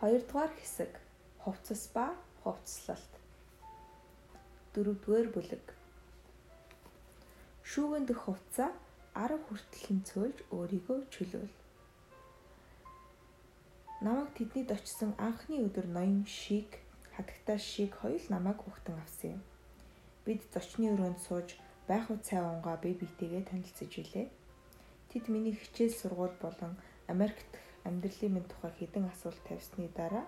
Хоёрдугаар хэсэг хувцас ба хувцаслалт. Дөрөвдүгээр бүлэг. Шүүгэн дэх хувцас 10 хүртэл хэмцөөлж өөрийгөө чөлөөл. Намайг тэднийд очисон анхны өдөр ноён шиг хатагтаа шиг хоёул намайг хөхтөн авсан юм. Бид зочны өрөөнд сууж байх уу цай унгаа бие биетэйгээ танилцж илээ. Тэд миний хичээл сургууль болон Америкт амьдралын минь тухай хэдэн асуулт тавьсны дараа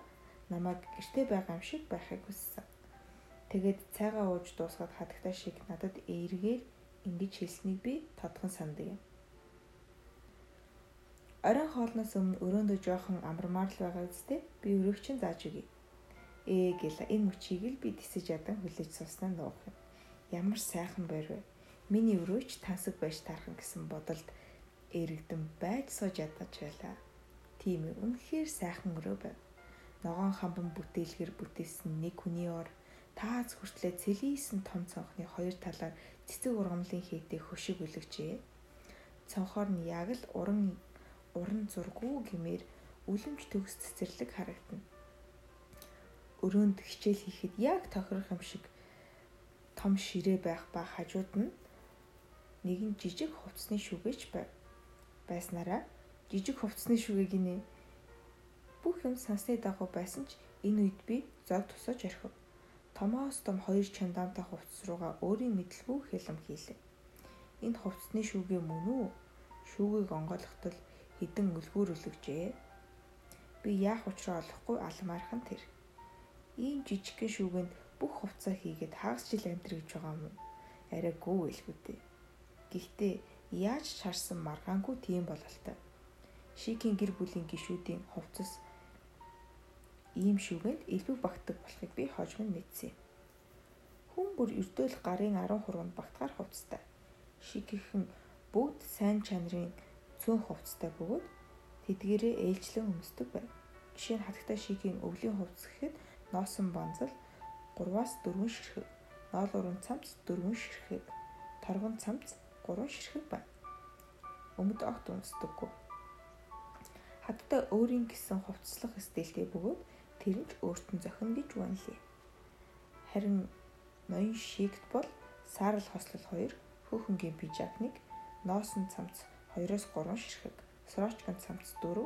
намайг гэрте байгаа юм шиг байхыг хүссэн. Тэгээд цайгаа ууж дуусгаад хатагтаа шиг надад эргээр ингэж хэлснийг би тодхон санддаг юм. Оройн хоолноос өмнө өрөөндөө жоохон амармаар л байгаа үстэй би өрөөгч нь зааж өгье. Ээ гэл энэ мөчийг л би тисэж ядан хүлээж суснаа нуух юм. Ямар сайхан байр вэ? Миний өрөөч тансаг байж таархан гэсэн бодолд эрэгдэн байж сууж ядаж байлаа. Тийм ээ үнэхээр сайхан өрөө байв. Ногоон хамбан бүтээлгэр бүтээсэн нэг хүний ор таац хүртлээ цэлийсэн том цонхны хоёр талаар цэцэг ургамлын хийтэй хөшиг үлгжээ. Цонхоор нь яг л уран уран зургуу гэмээр үлэмж төгс цэцэрлэг харагдана. Өрөөнд хичээл хийхэд яг тохирох юм шиг том ширээ байх ба хажууд нь нэгэн жижиг хувцсны шүгэж байв. Байснараа жижиг хувцсны шүгээг нэ Бүх юм сансны дагуу байсан ч энэ үед би зог тусаж орхив. Томоос том хоёр чандаантай хувцас руугаа өөрийн мэдлгүй хилэм хийлээ. Энэ хувцсны шүүгээ мөн үү? Шүүгийг онгойлгохтол хідэн өлгүүр өлгөжээ. Би яах учраа олохгүй алмаархан тэр. Ийм жижигхэн шүүгэнд бүх хувцас хийгээд хагас жил амьдрэх гэж байгаа юм. Арай гүү байлгүй. Гэхдээ яаж чарсан маргаангүй тийм бололтой. Шикийн гэр бүлийн гишүүдийн хувцас ийм шүгэнд илүү багтдаг болохыг би хожим нь мэдсэн. Хүн бүр өрдөөл гарын 10 хуруунд багтахаар хувцастай. Шигхэн бүгд сайн чанарын цөөн хувцастай бөгөөд тэдгээрээ ээлжлэн өмсдөг байв. Жишээ нь хатагтай шигийн өвлийн хувцас гэхэд носон банзал 3-аас 4 ширхэг, ноол уран цамц 4 ширхэг, торгон цамц 3 ширхэг байна. Өмд огт өмсдөггүй. Хаттай өөрийн гэсэн хувцаслах стилтэй бөгөөд тэр нь өөрт нь зохино гэж үнэлээ. Харин ноён шигт бол саарл хослол 2, хөөхөнгийн пижакныг, ноосон цамц 2-оос 3 ширхэг, сорочкон цамц 4,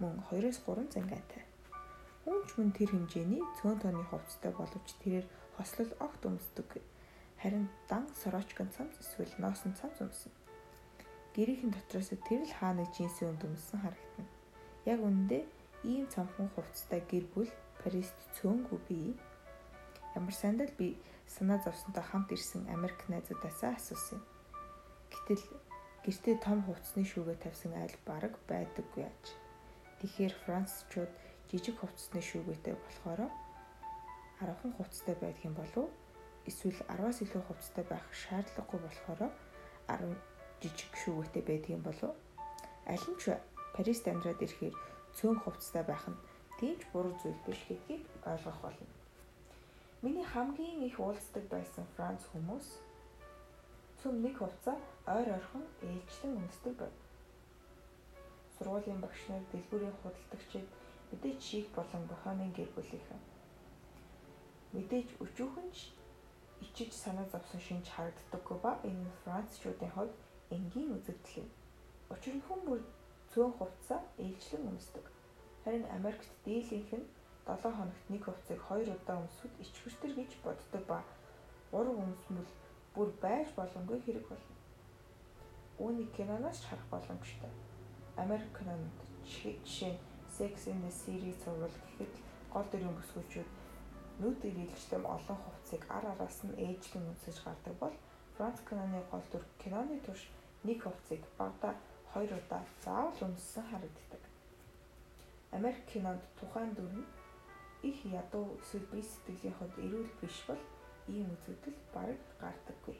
мөн 2-оос 3 зангаатай. Үүнч мөн тэр хэмжээний цөөн тооны хувцастай боловч тэрээр хослол огт өмсдөг. Харин дан сорочкон цамц эсвэл ноосон цамц өмснө. Гэрийнхэн дотроос тэр л хаа нэг джинсийн үнд өмссөн харагдана. Яг үүндээ ийм цамхан хувцастай гэр бүл Парист цөөнгүй бий. Ямар сандал би санаа зовсонтой хамт ирсэн Америк найзуудаасаа асуусан юм. Гэтэл гэртээ том хувцсны шүүгээ тавьсан айл бараг байдаггүй аж. Тэгэхээр Францчууд жижиг хувцсны шүүгээтэй болохоор 10хан хувцастай байдгийн болов эсвэл 10-аас илүү хувцастай байх шаардлагагүй болохоор 10 жижиг шүүгээтэй байдгийн болов аль нь ч Парист амьдраад ирэхээр цөөн хувцастай байх нь тийч буруу зүйл биш гэдгийг ойлгох болно. Миний хамгийн их уулздаг байсан Франц хүмүүс цөм нэг хувцас ойр ойрхон ээлжлэн үндэсдэг байв. Сургуулийн багш нар, дэлгүүрийн худалдагчид мэдээж шийх болон бохомын гэр бүлийнхэн. Мэдээж өчүүхэнч ичиж санаа зовсон шинж харагддаггүй ба энэ Францчуудын хувьд энгийн үзэгдэл юм. Учир нь хүн бүр цөөн хувцас ээлжлэн өмсдөг. Харин Америкт дийлийнх нь 7 хоногт нэг хувцсыг 2 удаа өмсөхөд ичвэртэр гэж боддог ба 3 өмсмөл бүр байж боломгүй хэрэг болно. Үүнийг киноноос харах боломжтой. Америк кинонд жишээ Sex in the City сурвал гэхэд гол дүрийн бүсгүйчүүд нүд ирэлжлэм олон хувцсыг ар араас нь ээжлэн өмсөж гардаг бол Франц киноны гол дүр киноны турш нэг хувцсыг багада хоёр удаа заавал өмссөн харагддаг. Америк кинонд тухайн дүр нь их ядуу эсвэл бие сэтгэлийн хувьд эрүүл биш бол ийм үзэгдэл бараг гардаггүй.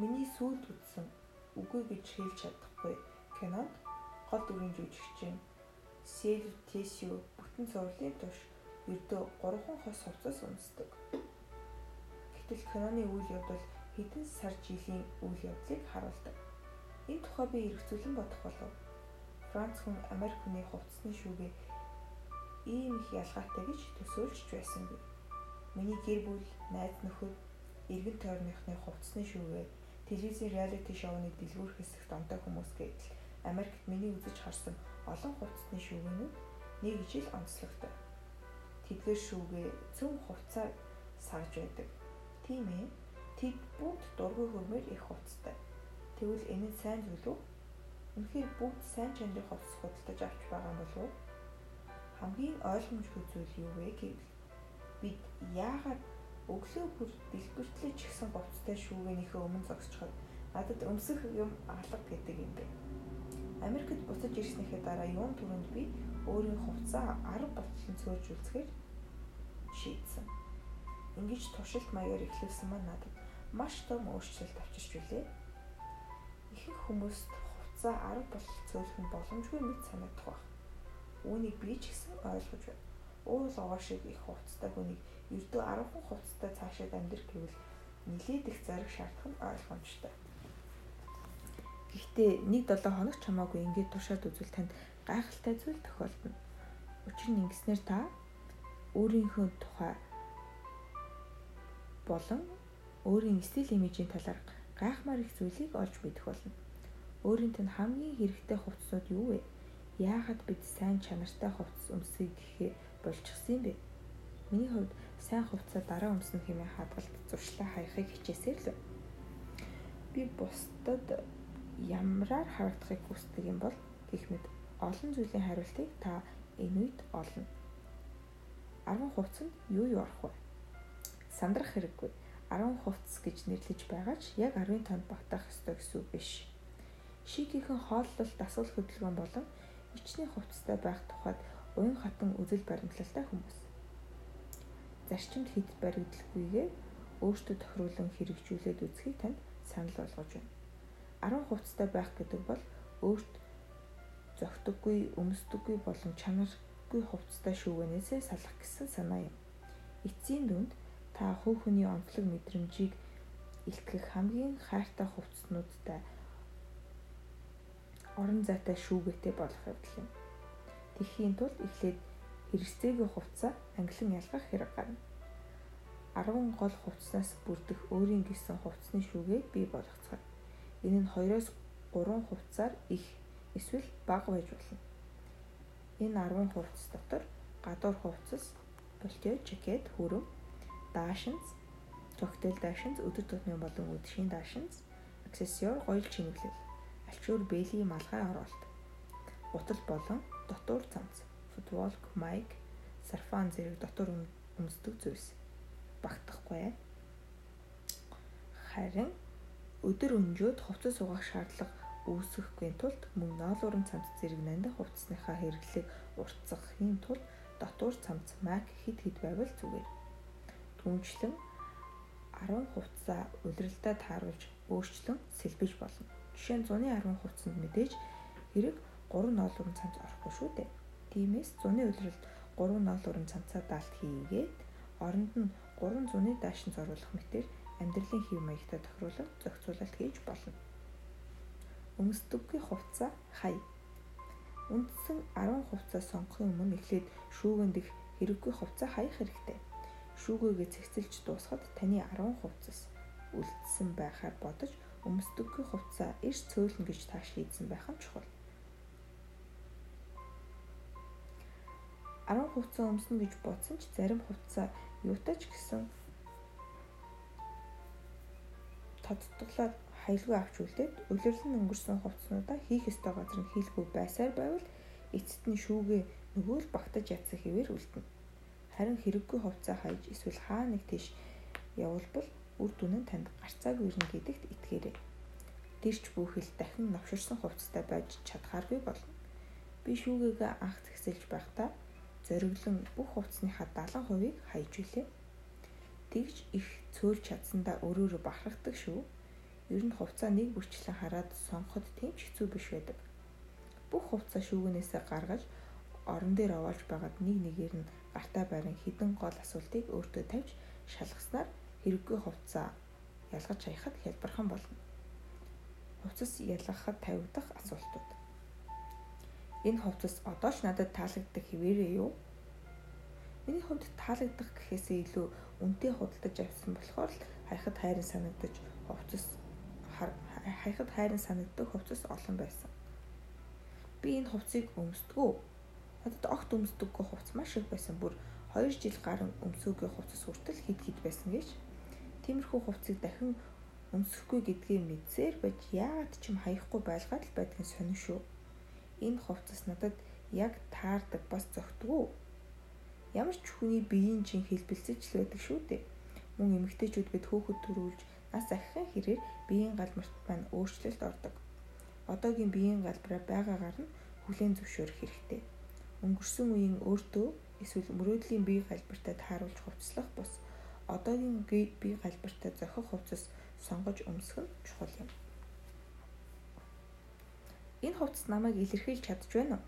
Миний сүйд үзсэн үгүй гэж хэлж чадахгүй кинонд гол дүрийн жүжигчин Сэл Тэсио бүтэн цувралын туш ердөө 3 хос хувцас өмсдөг. Гэтэл киноны үйл явдал хэдэн сар жилийн үйл явдлыг харуулдаг. Энэ тухай би эргцүүлэн бодох болов. Франц хүн Америк хүний хувцсны шүүгээ ийм их ялгаатай гэж төсөөлж байсангүй. Миний гэр бүл, найз нөхөд, эргэн тойрныхны хувцсны шүүгээ телевизийн реалити шоуны дэлгүүр хэсэгт онтой хүмүүс гэдэл Америкт миний үзэж харсан олон хувцсны шүүгэнүүд нэг жил онцлогтой. Тэдгээр шүүгээ цөм хувцаар сарж байдаг. Тийм ээ. Тэд бүгд дургүй хөрмөр их хувцтай. Тэгвэл энэ нь сайн зүйл үү? Үнэхээр бүгд сайн чанарын хувцас худалдаж авч байгаа болов уу? Хамгийн ойлгомжгүй зүйл юу вэ гэвэл бид яагаад өглөө бүр дэлбэртлээ ч гэсэн говцтой шүүгэнийхээ өмнө зогсчиход надад өмсөх юм алга гэдэг юм бэ. Америкт буцаж ирснийхээ дараа юун түрүүнд би өөрийн хувцаа 10 болтлон цөөрж үлцгээр шийдсэн. Ингиж туршилт маягаар эхлүүлсэн маань надад маш том өөрчлөлт авчирч билээ. Ихэнх хүмүүст хувцаа 10 болтол цөөлөх нь боломжгүй мэт санагдах баг. Үүнийг би ч гэсэн ойлгож байна. Уул овоо шиг их хувцастай хүнийг ердөө 10 хүн хувцастай цаашаад амьдрэх гэвэл нилээд их зариг шаардах нь ойлгомжтой. Гэхдээ 1-7 хоног ч хамаагүй ингээд туршаад үзвэл танд гайхалтай зүйл тохиолдно. Учир нь ингэснээр та өөрийнхөө тухай болон өөрийн стил имижийн талаар гайхмаар их зүйлийг олж мэдэх болно. Өөрийнт нь хамгийн хэрэгтэй хувцсууд юу вэ? Яагаад бид сайн чанартай хувцас өмсөе гэхээ болчихсон юм бэ? Миний хувьд сайн хувцас дараа өмснө хэмээн хадгалт зуршлаа хаяхыг хичээсээр л. Би бусдад ямраар харагдахыг хүсдэг юм бол гэх мэт олон зүйлийн хариултыг та энэ үед олно. 10 хувцас нь юу юу орох вэ? Сандрах хэрэггүй. 10 хувцас гэж нэрлэж байгаа ч яг 10 тонд багтаах ёстой гэсэн үг биш. Шикийнхэн хооллолт дасгал хөдөлгөөн болон ичний хувцастай байх тухайд уян хатан үзэл баримтлалтай хүмүүс. Зарчимд хэд баригдалгүйгээр өөртөө тохируулан хэрэгжүүлээд үзхийг танд санал болгож байна. 10 хувцастай байх гэдэг бол өөрт зөгтөггүй, өмсдөггүй болон чанаргүй хувцастай шүүгэнээсээ салах гэсэн санаа юм. Эцсийн дүнд та хувь хүний онцлог мэдрэмжийг илтгэх хамгийн хайртай хувцснуудтай орон зайтай шүүгээтэй болох явдал юм. Тэхийн тулд эхлээд хэрэгцээгүй хувцас англин ялгах хэрэг гарна. 10 гол хувцснаас бүрдэх өөрийн гэсэн хувцсны шүүгээ бий болгоцгоо. Энэ нь 2-оос 3 хувцаар их эсвэл бага байж болно. Энэ 10 хувцас дотор гадуур хувцас, болтё, жакет, хүрэн, даашинз, коктейл даашинз, өдөр тутмын болон үдшийн даашинз, аксессуар, гоёл чимэглэл, альчуур бэлийн малгай оролт, гутал болон дотуур цамц, футболк, майк, сарфан зэрэг дотор өмсдөг зүйлс багтахгүй. Харин өдөр өнжөөд хувцас угаах шаардлага үүсгэхгүй тулд мөн ноолуурын цамц зэрэг нандин хувцсныхаа хэрэглээг уртцахын тулд дотуур цамц мак хэд хэд байвал зүгээр. Түүнчлэн 10 хувцас улиралдаа тааруулж өөрчлөн сэлбэж болно. Жишээ нь зуны 10 хувцсанд мэдээж хэрэг 3 ноолуурын цамц орохгүй шүү дээ. Тиймээс зуны улиралд 3 ноолуурын цамцаа даалт хийгээд оронд нь 3 зуны даашин зориулах мэтээр амьдралын хэв маягтай тохируулан зохицуулалт хийж болно. Өмсдөггүй хувцас хай. Үндсэн 10 хувцас сонгохын өмнө эхлээд шүүгэн дэх хэрэггүй хувцас хаях хэрэгтэй. Шүүгээгээ цэгцэлж дуусахад таны 10 хувцас үлдсэн байхаар бодож өмсдөггүй хувцас эрс цөөлнө гэж тааш хийдсэн байх нь чухал. 10 хувцас өмснө гэж бодсон ч зарим хувцас юутай ч гэсэн тодтоглоод хаялгүй авч үлдээд улирлан өнгөрсөн хувцснуудаа хийх ёстой газар нь хийлгүй байсаар байвал эцэст нь шүүгээ нөгөө л багтаж ядсан хэвээр үлдэнэ. Харин хэрэггүй хувцас хайж эсвэл хаа нэг тийш явуулбал үр дүн нь танд гарцаагүй ирнэ гэдэгт итгээрэй. Тэрч бүхэл дахин навширсан хувцастай байж чадхааргүй болно. Би шүүгээгээ анх зэгсэлж байхдаа зориглон бүх хувцсныхаа 70%-ийг хайж үлээ. Тэгж их цөөлж чадсандаа өрөөрөө бахархдаг шүү. Ер нь хувцаа нэг бүрчлэн хараад сонгоход тийм ч хэцүү биш байдаг. Бүх хувцаа шүүгнээсээ гаргаж орон дээр овоолж байгаад нэг нэгээр нь гартаа барин хідэн гол асуултыг өөртөө тавьж шалгаснаар хэрэггүй хувцаа ялгаж хаяхад хялбархан болно. Хувцас ялгахад тавигдах асуултууд. Энэ хувцас одоо ч надад таалагддаг хэвээрээ юу? Миний хувьд таалагдах гэхээсээ илүү үнтэй худалдаж авсан болохоор л хайхад хайрын санагдаж хувцас хайхад хайрын санагддаг хувцас олон байсан. Би энэ хувцсыг өмсдгөө. Надад огт өмсдөггүй хувцс маш их байсан. Бүр 2 жил гарan өмсөөгүй хувцас хүртэл хид хид байсан гэж. Тиймэрхүү хувцсыг дахин өмсөхгүй гэдгийг мэдсээр байж яагаад ч юм хаяхгүй байлгаад л байдгийг сонин шүү. Энэ хувцас надад яг таардаг бас зөгтгөө. Ямар ч хүний биеийн чин хэлбэлцэж л байдаг шүү дээ. Мөн эмэгтэйчүүд бид хөөхөд төрүүлж нас ахихын хэрээр биеийн галбарт маань өөрчлөлт ордог. Одоогийн биеийн галбараа байгаагаар нь хүлээн зөвшөөрөх хэрэгтэй. Өнгөрсөн үеийн өөртөө эсвэл мөрөөдлийн бие галбартаа тааруулж хувцлах бус одоогийн бие галбартаа зохих хувцас сонгож өмсөх нь чухал юм. Энэ хувцас намайг илэрхийлж чадж байна уу?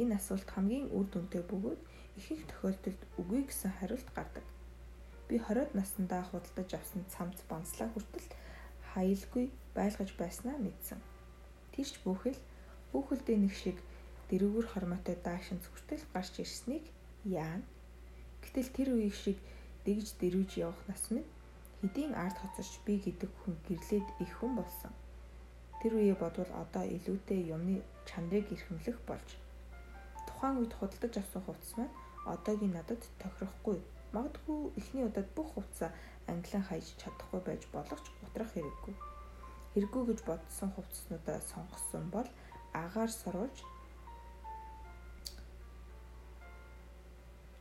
Энэ асуулт хамгийн үр дүнтэй бөгөөд ихэнх тохиолдолд үгүй гэсэн хариулт гардаг. Би 20-од наснда худалдаж авсан цамц банслаа хүртэл хаялгүй байлгаж байснаа мэдсэн. Тэрч бүхэл хүүхэлдээ нэг шиг дэрүүгэр хормоотой даашинц хүртэл гарч ирснийг яана. Гэтэл тэр үеиг шиг дэгж дэрүүж явах нас минь хэдийн ард хоцорч би гэдэг хүн гэрлээд их хүн болсон. Тэр үе бодвол одоо илүүтэй юмны чанарыг эрхэмлэх болж тухайн үед худалдаж авсан хувцас маань одоогийн надад тохирохгүй Магадгүй эхний удаад бүх хувцас англиан хайж чадахгүй байж болох ч утрах хэрэггүй. Хэрэггүй гэж бодсон хувцаснуудаа сонгосон бол агаар сурвалж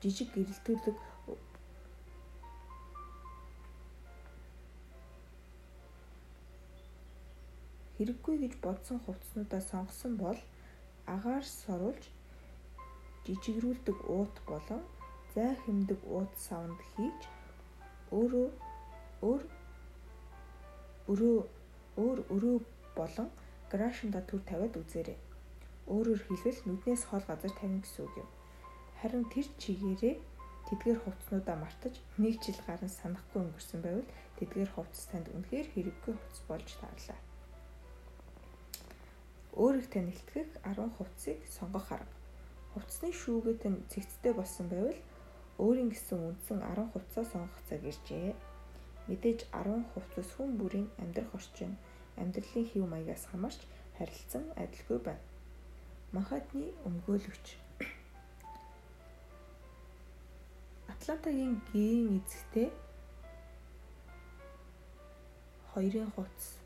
жижиг гэрэлтүүлэг хэрэггүй гэж бодсон хувцснуудаа сонгосон бол агаар сурвалж жижигрүүлдэг уут болон зай хэмдэг ууд савнд хийж өөрөө өөр өрөө өөр өрөө болон грашинда төр тавиад үзээрэй. Өөрөөр хэлбэл нүднээс хол газар тавина гэсэн үг юм. Харин тэр чигээрээ тэдгээр хувцснуудаа мартаж нэг жил гарan санахгүй өнгөрсөн байвал тэдгээр хувцс танд үнэхээр хэрэггүй хувцс болж таарлаа. Өөрийг танилцгах 10 хувцсыг сонгох арга. Хувцсны шүүгээд нь цэгцтэй болсон байвал өөрийн гэсэн үндсэн 10 хувцас сонгох цаг иржээ. Мэдээж 10 хувцас хүн бүрийн амьдрах орчин, амьдралын хэв маягаас хамаарч харилцан адилгүй байна. Манхатны өмгөөлөгч Атлантагийн гэрийн эзэгтэй хоёрын хувцас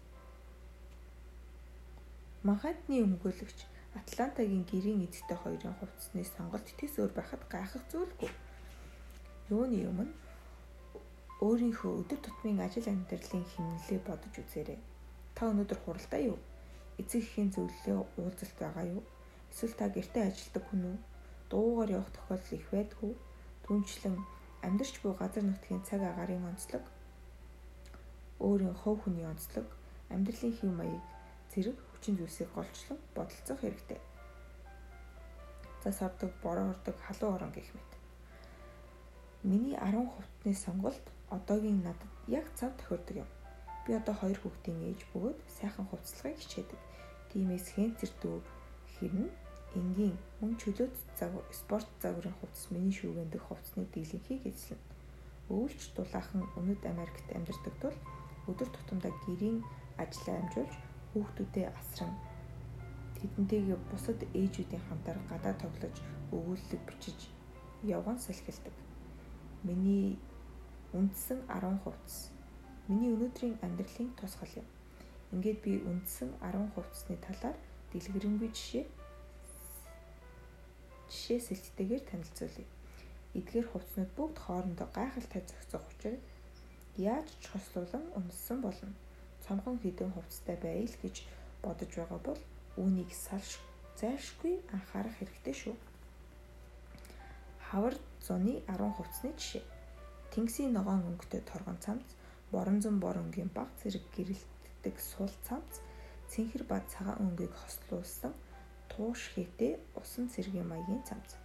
Манхатны өмгөөлөгч Атлантагийн гэрийн эзэгтэй хоёрын хувцсны сонголт тэс өөр байхад гайхах зүйлгүй юуны өмнө өөрийнхөө өдөр тутмын ажил амьдралын хэмнэлээ бодож үзээрэй. Та өнөөдөр хуралдаа юу? Эцэг эхийн зөвлөлөө уулзалт байгаа юу? Эсвэл та гэртээ ажилладаг хүн үү? Дуугаар явах тохиолдол их байдгүй. Түнчлэн амьдарч буй газар нутгийн цаг агарын онцлог, өөрийн хов хүний онцлог, амьдралын хэв маяг зэрэг хүчин зүйлсийг голчлон бодолцох хэрэгтэй. Зас ордог, бороо ордог, халуун орон гэх мэт. Миний 10 хувтны сонголт одоогийн надад яг цав тохиордог юм. Би одоо хоёр хүүхдийн ээж бөгөөд сайхан хувцлагыг хичээдэг. Тимээс хэнцэр дүү хэрнэ энгийн мөн чөлөөт цаг спорт загварын хувцас миний шүүгэн дэх хувцсны дийлэнхийг эзлэн. Өвөлч дулаахан Өмнөд Америкт амьдардаг тул өдөр тутамдаа гэрийн ажлаа амжуулж хүүхдүүдээ асран тэдэнтэйгээ бусад ээжүүдийн хамтаар гадаа тоглож өгүүлэлэг бичиж явган салхилдаг. Миний үндсэн 10 хувцас. Миний өнөөдрийн амьдралын тусгал юм. Ингээд би үндсэн 10 хувцсны талаар дэлгэрэнгүй жишээ жишээ сэлттэйгээр танилцуулъя. Эдгээр хувцснууд бүгд хоорондоо гайхалтай зохицох учраа яаж ч хослуулан өмссөн болно. Цомхон хідэн хувцастай байл гэж бодож байгаа бол үүнийг салш зайлшгүй анхаарах хэрэгтэй шүү. Хавар зуны 10 хувцсны жишээ. Тэнгисийн ногоон өнгөтэй торгон цамц, боронзон бор өнгийн баг зэрэг гэрэлтдэг сул цамц, цэнхэр ба цагаан өнгийг хослуулсан тууш хийтэй усан цэргийн маягийн цамц.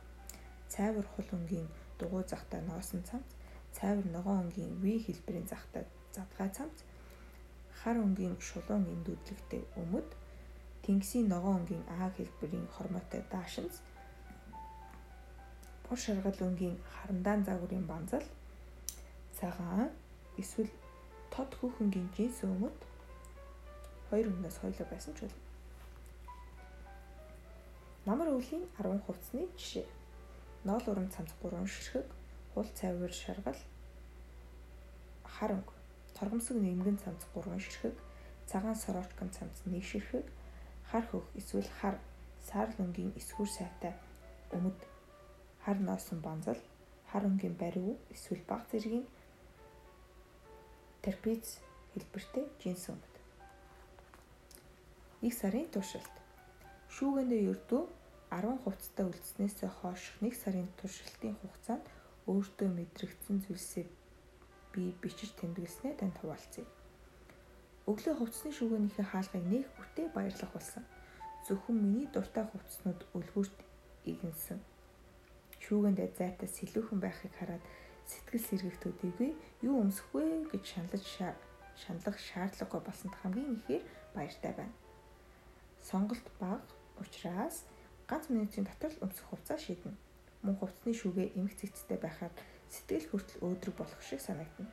Цайвар хул өнгийн дугуй захтай ноосон цамц, цайвар ногоон өнгийн V хэлбэрийн захтай задгай цамц, хар өнгийн шулуун эндүүдлэгтэй өмд, Тэнгисийн ногоон өнгийн А хэлбэрийн хормоотой даашинз бур шаргал өнгийн харандаан загварын банзал. Цагаан эсвэл тод хүүхэнгийн жинс өмд хоёр өмнөөс хоёлоо байсан ч болно. Намар өвлийн 10 хувцсны жишээ. Ноол урам цамц 3 ширхэг, хул цайвар шаргал, хар өнгө, торгомсог нэмгэн цамц 3 ширхэг, цагаан сороочкон цамц 1 ширхэг, хар хөх эсвэл хар саарл өнгийн эсвүр сайтай өмд хар носон банзал, хар өнгийн бариу эсвэл баг зэргийн трапез хэлбэртэй жинс өмд. Нэг сарын туршилт. Шүүгэндээ ердөө 10 хувцастай үлдснээс хойш нэг сарын туршилтын хугацаанд өөртөө мэдрэгдсэн зүйлсээ би бичиж тэмдэглэснээ танд хуваалцъя. Өглөө хувцсны шүүгэнийхээ хаалгыг нээх бүртээ баярлах болсон. Зөвхөн миний дуртай хувцснууд үлгүүрт игэнсэн. Шүүгэндээ зайтас сэлүүхэн байхыг хараад сэтгэл сэргэгтүүдийгүй юу өмсөх вэ гэж шаналж шаналх шаардлагагүй болсонд хамгийн ихээр баяртай байна. Сонголт бага учраас ганц минутын дотор л өмсөх хувцас шийднэ. Мөн хувцсны шүүгээ эмх цэгцтэй байхаар сэтгэл хүртэл өөдрөг болох шиг санагдана.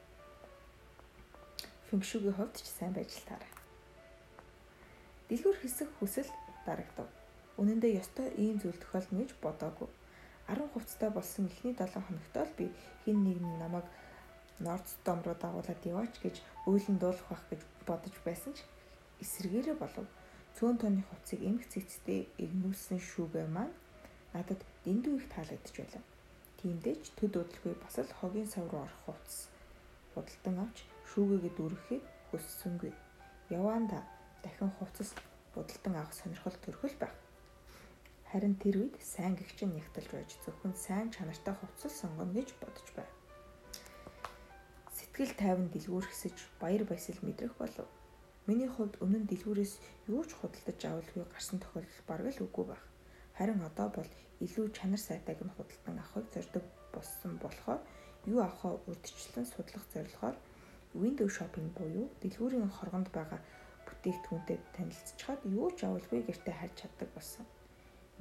Фэнкшүүгийн хувьд ч сайн байж таарай. Дэлгүүр хэсэг хүсэл дарагдав. Үнэн дээр ёстой ийм зүйл тохиолдно гэж бодоагүй. 10 хувцастай болсон эхний 7 хоногт л би хин нэг намайг Нордстом руу дагуулад яваач гэж өөлн дуулах байх гэж бодож байсан ч эсэргээрээ болов цөөн тооны хувцсыг эмх цэцтэй игнүүлсэн шүүгээ маань надад дэндүү их таалагдж байлаа. Тиймдээ ч төд удалгүй бас л хогийн сав руу орох хувцс худалдан авч шүүгээгээ дүүрэхийг хүссэнгүй. Яваанда дахин хувцас худалдан авах сонирхол төрхөл байх. Харин тэр үед сайн гихчин нэгтэлж байж зөвхөн сайн чанартай хувцас сонгоно гэж бодож байв. Сэтгэл тайван дэлгүүрхсэж баяр баясгал мэдрэх болов. Миний хувьд өмнө нь дэлгүүрээс юу ч худалдаж авалгүй гарсан тохиолдол бараг л үгүй байх. Харин одоо бол илүү чанар сайтайг нь худалдан авахыг зорддог болсон болохоор юу авахаа урдчлан судлах зорилгоор window shopping буюу дэлгүүрийн хоргонд байгаа бүтээгдэхүүнтэй танилцчихад юу ч авалгүй гэртээ харж чаддаг болсон.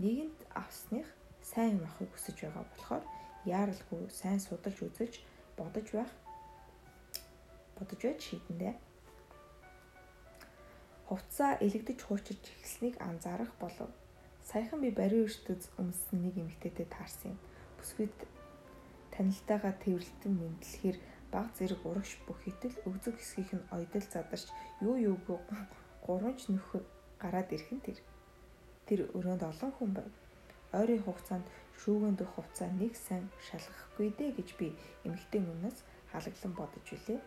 Нэгэнт авсных сайн юм авахыг хүсэж байгаа болохоор яаралгүй сайн судалж үзэж бодож байх бодож байж шийдэндээ хувцаа элэгдэж хуучирч эхэлснийг анзаарах болов. Саяхан би бариу ертөз өмссөн нэг эмэгтэйтэй таарсан юм. Бүсгүйд танилтайгаа тэрвэрлтэн мэдлэхээр баг зэрэг урагш бүх итэл өгзөг хэсгийнх нь ойдол задарч юу юугүй гуранч нөхөд гараад ирэх нь тэр. Тэр өрөөнд олон хүн байв. Ойрын хугацаанд шүүгэн дэх хувцаа нэг сайн шалгахгүй дээ гэж би эмэгтэй өмнөөс халаглан бодож үлээ.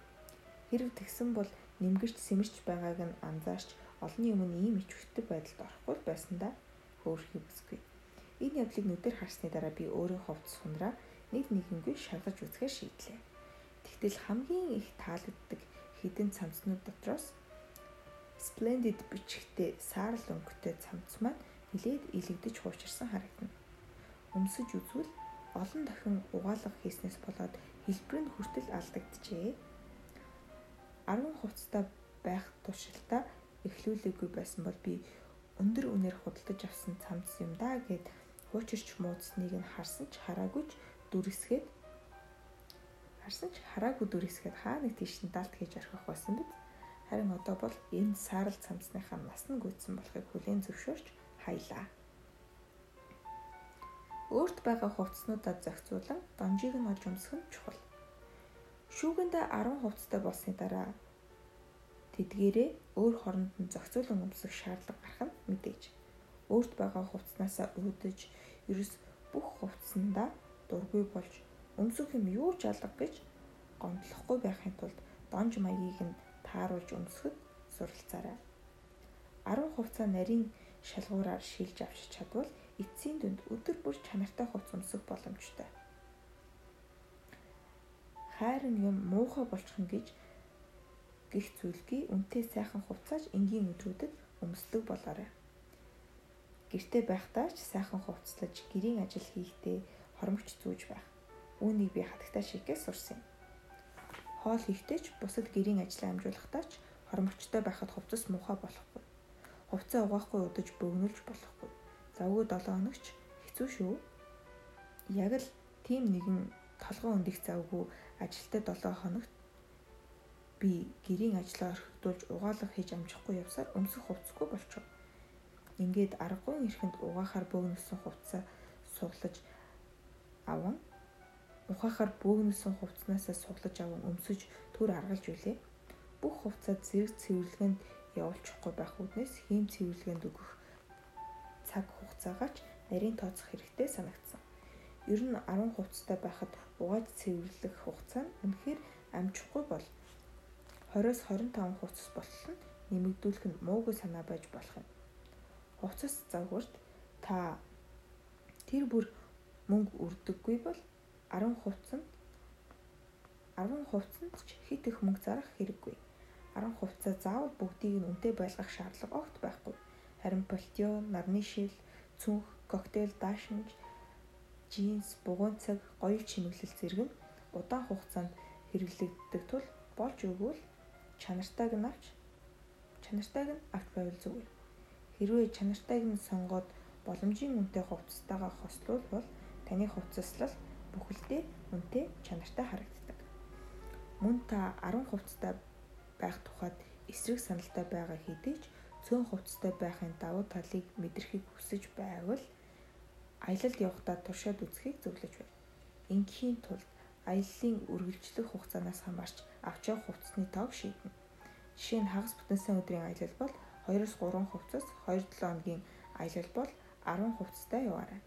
Хэрв тэгсэн бол нэмгэрч сэмэрч байгааг нь анзаарч олонний өмнө ийм ичвэртэй байдалд орохгүй байсандаа хөөрхий бүсгүй. Энэ явдлыг нүдээр харсны дараа би өөрийн хувьд сунраа нэг нэгэнгүй шалгаж үзэхээр шийдлээ. Тэгтэл хамгийн их таалагддаг хідэн цамцнууд дотроос Splendid бичгтээ саарл өнгөтэй цамц маань нилээд илэгдэж хуучирсан харагдана. Өмсөж үзвэл олон дахин угаалга хийснээс болоод хэлбэр нь хүртэл алдагджээ 10 хувцастай байх туршилтаа эхлүүлээгүй байсан бол би өндөр үнээр худалдаж авсан цамц юм да гэд хуучирч муудсныг нь харсан ч хараагүйч дүрсгээд харсан ч хараагүй дүрсгээд хаа нэг тийш нь далд хийж орхих байсан биз. Харин одоо бол энэ саарл цамцныхаа нас нь гүйцсэн болохыг хүлээн зөвшөөрч хаялаа. Өөрт байгаа хувцснуудаа зохицуулан донжийг нь олж өмсөх нь чухал. Шүүгэндээ 10 хувцастай болсны дараа тэдгээрээ өөр хоронд нь зохицуулан өмсөх шаардлага гарах нь мэдээж. Өөрт байгаа хувцаснасаа үүдэж ерөөс бүх хувцсандаа дургүй болж өмсөх юм юу ч алга гэж гомдлохгүй байхын тулд донж маягийг нь тааруулж өмсөхөд суралцаарай. 10 хувцаа нарийн шалгуураар шилж авчиж чадвал эцсийн дүнд өдөр бүр чанартай хувц өмсөх боломжтой хайрын юм муухай болчих нь гэж гих зүйлгүй үнтэй сайхан хувцааж энгийн өдрүүдэд өмсдөг болоорой. Гэртээ байхдаа ч сайхан хувцлаж гэрийн ажил хийхдээ хормогч зүүж байх. Үүнийг би хатагтай шигээс сурсан юм. Хоол хийхдээ ч бусад гэрийн ажлаа амжуулахдаа ч хормогчтой байхад хувцас муухай болохгүй. Хувцас угаахгүй удаж бөгнүүлж болохгүй. Завгүй 7 хоногч хэцүү шүү. Яг л тийм нэгэн толгойн өндөх завгүй ажилтаа 7 хоногт би гэрийн ажлаа орхигдуулж угаалга хийж амжихгүй явсаар өмсөх хувцсгүй болчихов. Ингээд аргагүй эрхэнд угаахаар бөөгнөсөн хувцас суглаж аван ухаахаар бөөгнөсөн хувцанаасаа суглаж аван өмсөж төр аргалж үлээ. Бүх хувцас зэрэг цэвэрлэгэнд явуулчихгүй байх үднээс хийм цэвэрлэгэнд өгөх цаг хугацаагаач нарийн тооцох хэрэгтэй санагдсан. Ер нь 10 хувцастай байхад угааж цэвэрлэх хугацаа нь үнэхээр амжихгүй бол 20-с 25 хувцас болтол нь нэмэгдүүлэх нь муугүй санаа байж болох юм. Хувцас завгуурт та тэр бүр мөнгө өрдөггүй бол 10 хувцанд 10 хувцанд ч хит их мөнгө зарах хэрэггүй. 10 хувцас заавал бүгдийг нь үнэтэй байлгах шаардлага огт байхгүй. Харин полтио, нарны шил, цүнх, коктейл, даашинж, джинс, бугуун цаг, гоёл чимэглэл зэрэг нь удаан хугацаанд хэрэглэгддэг тул болж өгвөл чанартайг нь авч чанартайг нь авч байвал зүгээр. Хэрвээ чанартайг нь сонгоод боломжийн үнэтэй хувцастайгаа хослуулбал таны хувцаслал бүхэлдээ үнэтэй чанартай харагддаг. Мөн та 10 хувцастай байх тухайд эсрэг саналтай байгаа хэдий ч цөөн хувцастай байхын давуу талыг мэдрэхийг хүсэж байвал аялалд явахдаа туршаад үзхийг зөвлөж байна. Ингийн тулд аяллаа үргэлжлэх хугацаанаас хамаарч авч явах хувцасны тоог шийднэ. Жишээ нь хагас бүтэнсэн өдрийн аялал бол 2-3 хувцас, 2-7 хоногийн аялал бол 10 хувцастай яваарай.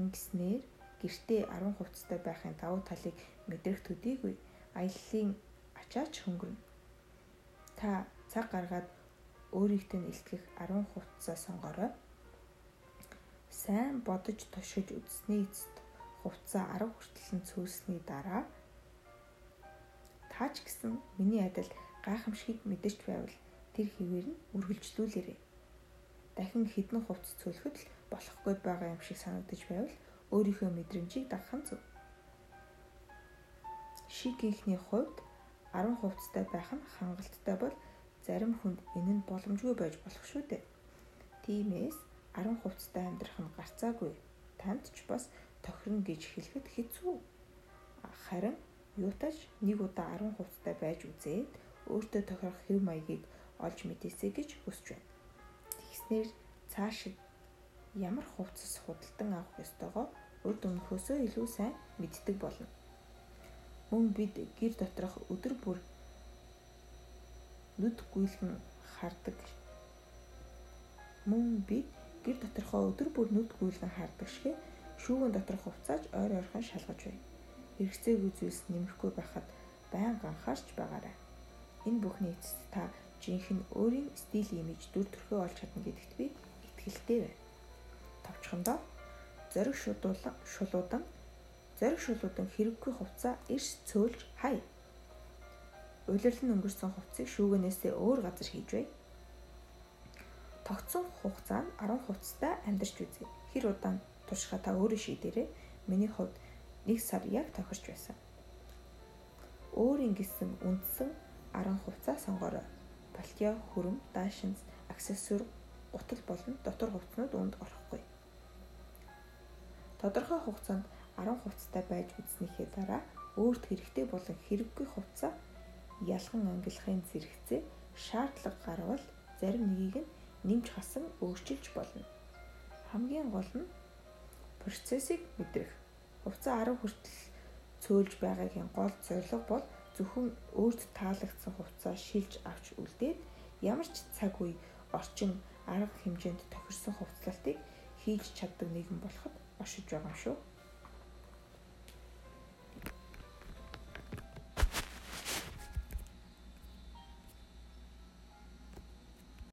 Ингэснээр гэртээ 10 хувцастай байхын давуу талыг мэдрэх төдийгүй аяллаа ачаач хөнгөрнө. Та цаг гаргаад өөрийгтөө илтгэх 10 хувцасаа сонгорой. Сайн бодож тушиж үзсний эцэст хувцас 10 хүртэл нь цөөсний дараа таач гэсэн миний адил гайхамшигыг мэдэрч байвал тэр хിവэр нь үргэлжлүүлээрэй. Дахин хідэн хувцас цөлөхөд л болохгүй байгаа юм шиг санагдаж байвал өөрийнхөө мэдрэмжийг дагах нь зөв. Шигийнхний хувьд 10 хувцастай байх нь хангалттай бол зарим хүнд энэ нь боломжгүй байж болох шүү дээ. Тиймээс 10 хувцастай амьдрах нь гарцаагүй. Танд ч бас тохирно гэж хэлэхэд хэцүү. Харин юутаж нэг удаа 10 хувцастай байж үзээд өөртөө тохирох хэв маягийг олж мэдээсэй гэж хүсэж байна. Тэгснээр цаашид ямар хувцас худалдан авах ёстойгоо урд өмнөхөөсөө илүү сайн мэддэг болно. Мөн бид гэр доторх өдөр бүр нүд гүйлгэн хардаг. Мөн бид гэр доторхоо өдөр бүр нүд гүйлгэн хардаг шиг шүүгэн доторх хувцааж ойр ойрхон шалгаж байна. Хэрэгцээгүй зүйлс нэмэхгүй байхад байнга анхаарч байгаарай. Энэ бүхний эцэст та жинхэнэ өөрийн стил имиж дүр төрхөө олж чадна гэдэгт би итгэлтэй байна. Товчхондоо зориг шулуудан шулуудан зориг шулуудан хэрэггүй хувцас эрс цөөлж хай. Улирлан өнгөрсөн хувцсыг шүүгэнээсээ өөр газар хийж бай. Тогтсон хугацаа нь 10 хувцастай амьдарч үзье. Хэр удаан туршихаа та өөрөө шийдээрэй. Миний хувьд 1 сар яг тохирч байсан. Өөрийн гэсэн үндсэн 10 хувцас сонгорой. Балтиа, хөрөм, даашинз, аксессуар, гутал болон дотор хувцснууд үүнд орохгүй. Тодорхой хугацаанд 10 хувцастай байж үзснийхээ дараа өөрт хэрэгтэй болон хэрэггүй хувцас ялхан ангилахын зэрэгцээ шаардлага гарвал зарим нэгийг нь нэмж хасан өөрчилж болно. Хамгийн гол нь процессыг мэдрэх. Хувцас 10 хүртэл цөөлж байгаагийн гол зорилго бол зөвхөн өөрт таалагдсан хувцас шилж авч үлдээд ямар ч цаг үе орчин арга хэмжээнд тохирсон хувцлалтыг хийж чаддаг нэгэн болоход оршиж байгаа юм шүү.